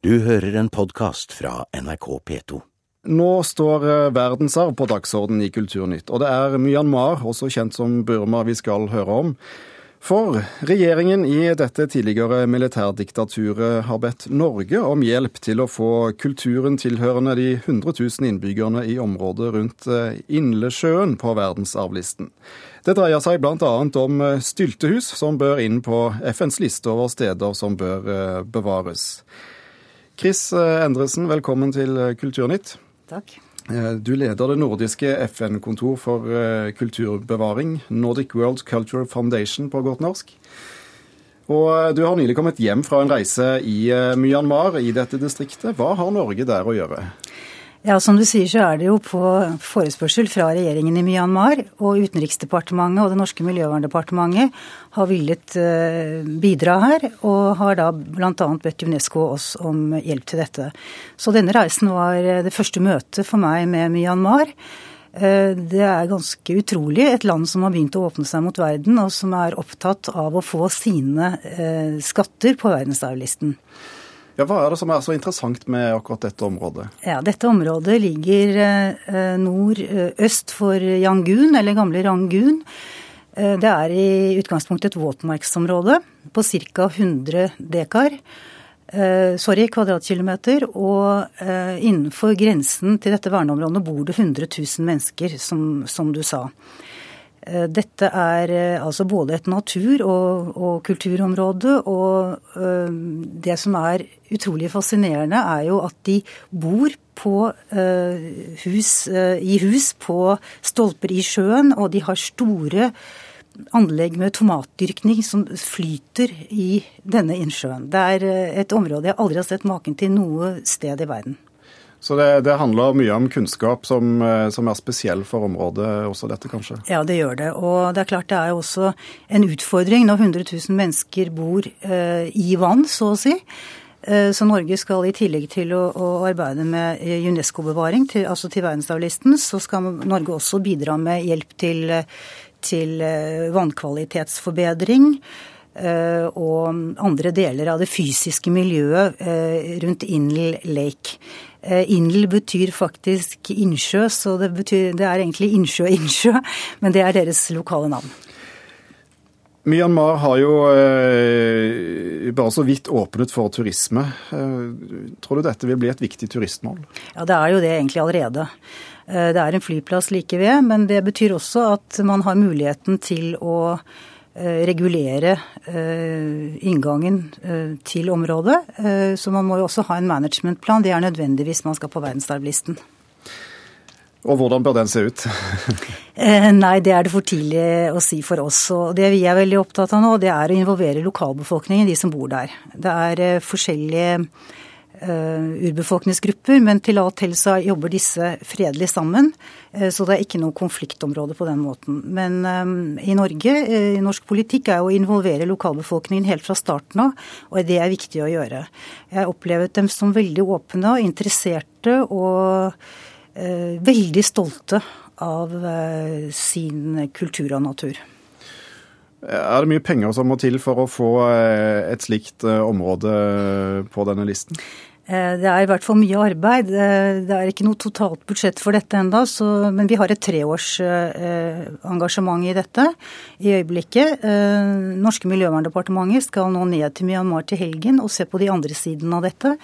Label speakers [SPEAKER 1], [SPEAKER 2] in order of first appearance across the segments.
[SPEAKER 1] Du hører en podkast fra NRK P2.
[SPEAKER 2] Nå står eh, verdensarv på dagsordenen i Kulturnytt, og det er Myanmar, også kjent som Burma, vi skal høre om. For regjeringen i dette tidligere militærdiktaturet har bedt Norge om hjelp til å få kulturen tilhørende de 100 000 innbyggerne i området rundt eh, Indlesjøen på verdensarvlisten. Det dreier seg bl.a. om eh, styltehus, som bør inn på FNs liste over steder som bør bevares. Chris eh, Endresen, velkommen til eh, Kulturnytt.
[SPEAKER 3] Takk.
[SPEAKER 2] Eh, du leder det nordiske FN-kontor for kulturbevaring, Nordic World Cultural Foundation på godt norsk. Og du har nylig kommet hjem fra en reise i Myanmar, i dette distriktet. Hva har Norge der å gjøre?
[SPEAKER 3] Ja, Som du sier så er det jo på forespørsel fra regjeringen i Myanmar. Og Utenriksdepartementet og det norske miljøverndepartementet har villet eh, bidra her. Og har da bl.a. bedt UNESCO oss om hjelp til dette. Så denne reisen var eh, det første møtet for meg med Myanmar. Eh, det er ganske utrolig. Et land som har begynt å åpne seg mot verden, og som er opptatt av å få sine skatter på verdensarvlisten.
[SPEAKER 2] Ja, Hva er det som er så interessant med akkurat dette området?
[SPEAKER 3] Ja, Dette området ligger eh, nordøst eh, for Yangun, eller gamle Rangun. Eh, det er i utgangspunktet et våtmarksområde på ca. 100 dekar. Sorry, kvadratkilometer. Og innenfor grensen til dette verneområdet bor det 100 000 mennesker, som, som du sa. Eh, dette er eh, altså både et natur- og, og kulturområde, og øh, det som er utrolig fascinerende, er jo at de bor på, øh, hus, øh, i hus på stolper i sjøen, og de har store anlegg med tomatdyrkning som flyter i denne innsjøen. Det er et område jeg aldri har sett maken til noe sted i verden.
[SPEAKER 2] Så det, det, handler mye om kunnskap som, eh, som, er spesiell for området også, dette kanskje?
[SPEAKER 3] Ja, det gjør det. Og det er klart det er også en utfordring når 100 000 mennesker bor eh, i vann, så å si. Eh, så Norge skal i tillegg til å, å arbeide med UNESCO-bevaring, altså til verdensarvlisten, så skal Norge også bidra med hjelp til, til eh, vannkvalitetsforbedring og andre deler av det fysiske miljøet rundt Inl Lake. Eh, betyr faktisk innsjø, så det, betyr, det er egentlig innsjø-innsjø, men det er deres lokale navn.
[SPEAKER 2] Myanmar har jo eh, bare så vidt åpnet for turisme. Eh, tror du dette vil bli et viktig turistmål?
[SPEAKER 3] Ja, det er jo det egentlig allerede. Eh, det er en flyplass like ved, men det betyr også at man har muligheten til å Eh, regulere eh, inngangen eh, til området. Så man må jo også ha en managementplan. Det er nødvendig hvis man skal på verdensarvlisten.
[SPEAKER 2] Og hvordan bør den se ut?
[SPEAKER 3] Nei, det er det for tidlig å si for oss. Og det vi er veldig opptatt av nå, det er å involvere lokalbefolkningen, de som bor der. Det er forskjellige urbefolkningsgrupper, men til alt hell så jobber disse fredelig sammen. Uh, så det er ikke noe konfliktområde på den måten. Men um, i Norge, i norsk politikk, er å involvere lokalbefolkningen helt fra starten av, og det er viktig å gjøre. Jeg har opplevd dem som veldig åpne og interesserte og veldig stolte av sin kultur og natur.
[SPEAKER 2] Er det mye penger som må til for å få et slikt område på denne listen?
[SPEAKER 3] Eh, det er i hvert fall mye arbeid. Eh, det er ikke noe totalt budsjett for dette enda, men vi har et treårs eh, i dette i øyeblikket. Norske Miljøverndepartementet skal nå ned til Myanmar til helgen og se på de andre sidene av dette.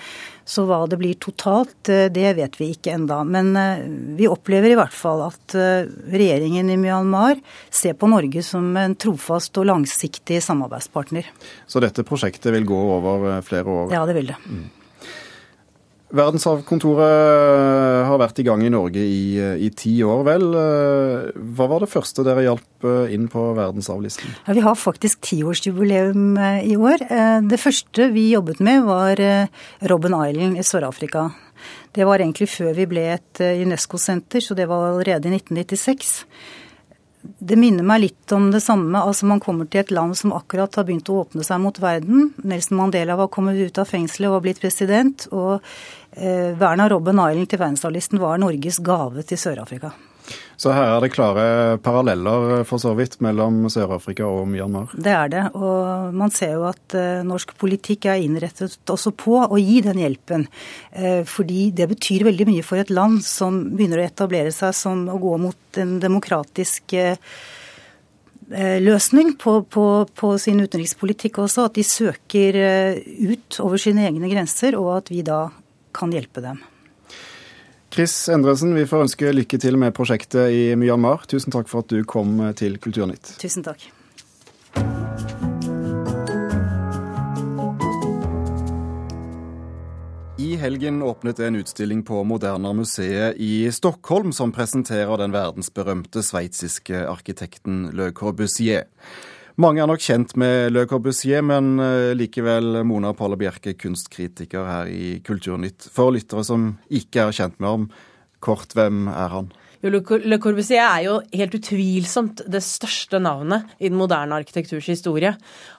[SPEAKER 3] Så hva det blir totalt, det vet vi ikke enda. Men vi opplever i hvert fall at regjeringen i Myanmar ser på Norge som en trofast og langsiktig samarbeidspartner.
[SPEAKER 2] Så dette prosjektet vil gå over flere år?
[SPEAKER 3] Ja, det vil det. Mm.
[SPEAKER 2] Verdenshavkontoret har vært i gang i Norge i, i, ti år, vel. Hva var det første dere hjalp eh, inn på verdensarvlisten?
[SPEAKER 3] Ja, vi har faktisk tiårsjubileum eh, i år. Eh, det første vi jobbet med var Robben Island i Sør-Afrika. Det var egentlig før vi ble et UNESCO-senter, så det var allerede i 1996 det minner meg litt om det samme. Altså Man kommer til et land som akkurat har begynt å åpne seg mot verden. Nelson Mandela var kommet ut av fengselet og var blitt president. Og eh, vernet av Robben Island til verdensarvlisten var Norges gave til Sør-Afrika.
[SPEAKER 2] Så her er det klare paralleller for så vidt mellom Sør-Afrika og Myanmar?
[SPEAKER 3] Det er det. Og man ser jo at uh, norsk politikk er innrettet også på å gi den hjelpen. Uh, fordi det betyr veldig mye for et land som begynner å etablere seg som å gå mot en demokratisk uh, løsning på, på, på, sin utenrikspolitikk også. At de søker ut over sine egne grenser, og at vi da kan hjelpe dem.
[SPEAKER 2] Chris Endresen, vi får ønske lykke til med prosjektet i Myanmar. Tusen takk for at du kom til Kulturnytt.
[SPEAKER 3] Tusen takk.
[SPEAKER 2] I helgen åpnet en utstilling på Moderna museet i Stockholm som presenterer den verdensberømte sveitsiske arkitekten Le Corbusier. Mange er nok kjent med Le Corbusier, men eh, likevel Mona Palle Bjerke, kunstkritiker her i Kulturnytt. For lyttere som ikke er kjent med ham, kort, hvem er han?
[SPEAKER 4] Le Corbusier er jo helt utvilsomt det største navnet i den moderne arkitekturs historie.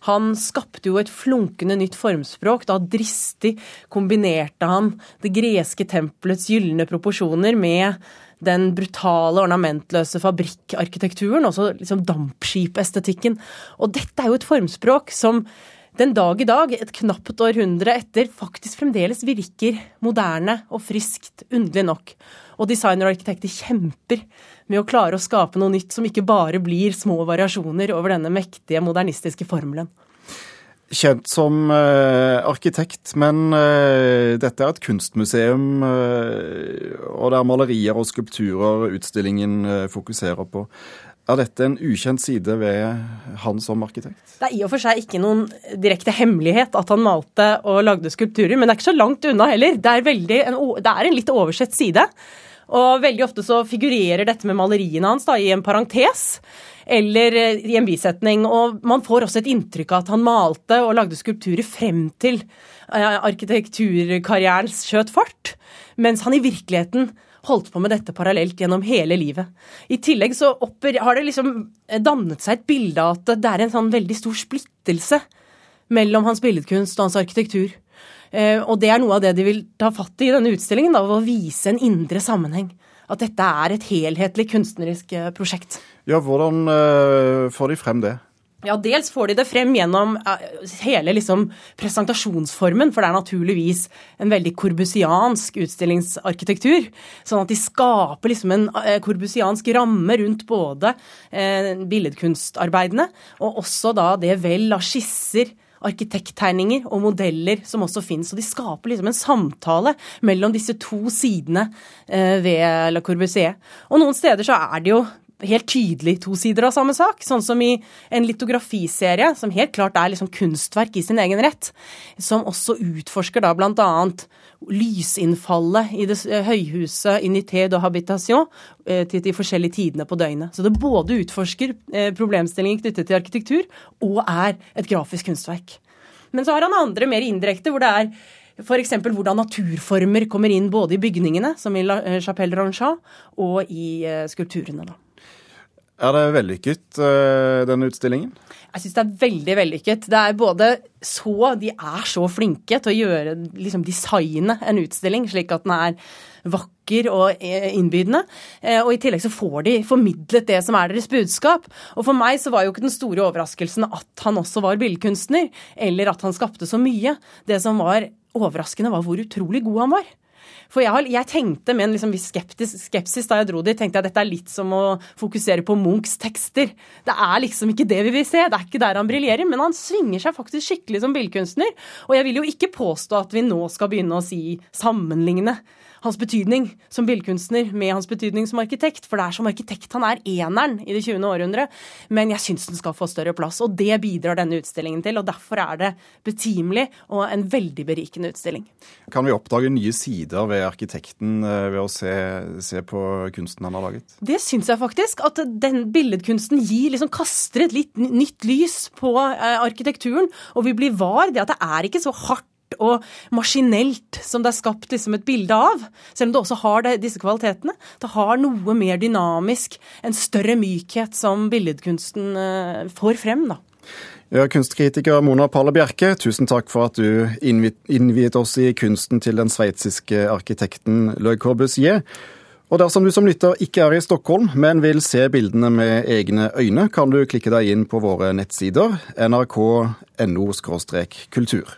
[SPEAKER 4] Han skapte jo et flunkende nytt formspråk. Da dristig kombinerte han det greske tempelets gylne proporsjoner med den brutale, ornamentløse fabrikkarkitekturen, også liksom dampskipestetikken. Og dette er jo et formspråk som den dag i dag, et knapt århundre etter, faktisk fremdeles virker moderne og friskt, underlig nok. Og designer og arkitekter kjemper med å klare å skape noe nytt som ikke bare blir små variasjoner over denne mektige, modernistiske formelen
[SPEAKER 2] kjent som uh, arkitekt, men uh, dette er et kunstmuseum, uh, og det er malerier og skulpturer utstillingen fokuserer på. Er dette en ukjent side ved han som arkitekt?
[SPEAKER 4] Det er i og for seg ikke noen direkte hemmelighet at han malte og lagde skulpturer, men det er ikke så langt unna heller. Det er, en, det er en litt oversett side. Og veldig ofte så figurerer dette med maleriene hans da, i en parentes eller eh, i en bisetning. Og man får også et inntrykk av at han malte og lagde skulpturer frem til eh, arkitekturkarrieren skjøt fart, mens han i virkeligheten holdt på med dette parallelt gjennom hele livet. I tillegg så har det liksom dannet seg et bilde av at det er en sånn veldig stor splittelse mellom hans billedkunst og hans arkitektur. Eh, og det er noe av det de vil ta fatt i i denne utstillingen, da, å vise en indre sammenheng at dette er et helhetlig kunstnerisk eh, prosjekt.
[SPEAKER 2] Ja, Hvordan uh, får de frem det?
[SPEAKER 4] Ja, Dels får de det frem gjennom hele liksom, presentasjonsformen, for det er naturligvis en veldig korbusiansk utstillingsarkitektur. Sånn at de skaper liksom en korbusiansk ramme rundt både billedkunstarbeidene og også da det vel av skisser arkitekttegninger og modeller som også finnes. Og de skaper liksom en samtale mellom disse to sidene eh, ved La Corbusier. Og noen steder så er det jo helt tydelig to sider av samme sak. Sånn som i en litografiserie, som helt klart er liksom kunstverk i sin egen rett. Som også utforsker da annet lysinnfallet i det høyhuset Unité de Habitation eh, til de forskjellige tidene på døgnet. Så det både utforsker eh, problemstillinger knyttet til arkitektur, og er et grafisk kunstverk. Men så har han andre mer indirekte, hvor det er F.eks. hvordan naturformer kommer inn både i bygningene, som i La eh, Chapelle Ranchat, og i skulpturene. da.
[SPEAKER 2] Er det vellykket, denne utstillingen?
[SPEAKER 4] Jeg syns det er veldig vellykket. Det er både så De er så flinke til å gjøre liksom designe en utstilling slik at den er vakker og eh, innbydende. Eh, og i tillegg så får de formidlet det som er deres budskap. Og for meg så var jo ikke den store overraskelsen at han også var billedkunstner, eller at han skapte så mye. Det som var overraskende, var hvor utrolig god han var. For jeg, jeg tenkte med en liksom skeptis, skepsis da jeg dro dit, tenkte jeg at dette er litt som å fokusere på Munchs tekster. Det er liksom ikke det vi vil se. Det er ikke der han briljerer. Men han svinger seg faktisk skikkelig som billedkunstner. Og jeg vil jo ikke påstå at vi nå skal begynne å si sammenligne hans betydning som billedkunstner med hans betydning som arkitekt. For det er som arkitekt han er eneren i det 20. århundret. Men jeg syns den skal få større plass, og det bidrar denne utstillingen til. Og derfor er det betimelig og en veldig berikende utstilling.
[SPEAKER 2] Kan vi oppdage nye sider ved arkitekten eh, ved å se, se på kunsten han har laget?
[SPEAKER 4] Det syns jeg faktisk. At den billedkunsten gir, liksom kaster et litt nytt lys på eh, arkitekturen. Og vi blir var det at det er ikke så hardt og maskinelt som det er skapt liksom et bilde av, selv om det også har det, disse kvalitetene. Det har noe mer dynamisk, en større mykhet som billedkunsten uh, får frem. da.
[SPEAKER 2] Ja, kunstkritiker Mona Palle Bjerke, tusen takk for at du innviet oss i kunsten til den sveitsiske arkitekten Le Corbusier. Og dersom du som lytter ikke er i Stockholm, men vil se bildene med egne øyne, kan du klikke deg inn på våre nettsider nrk.no kultur.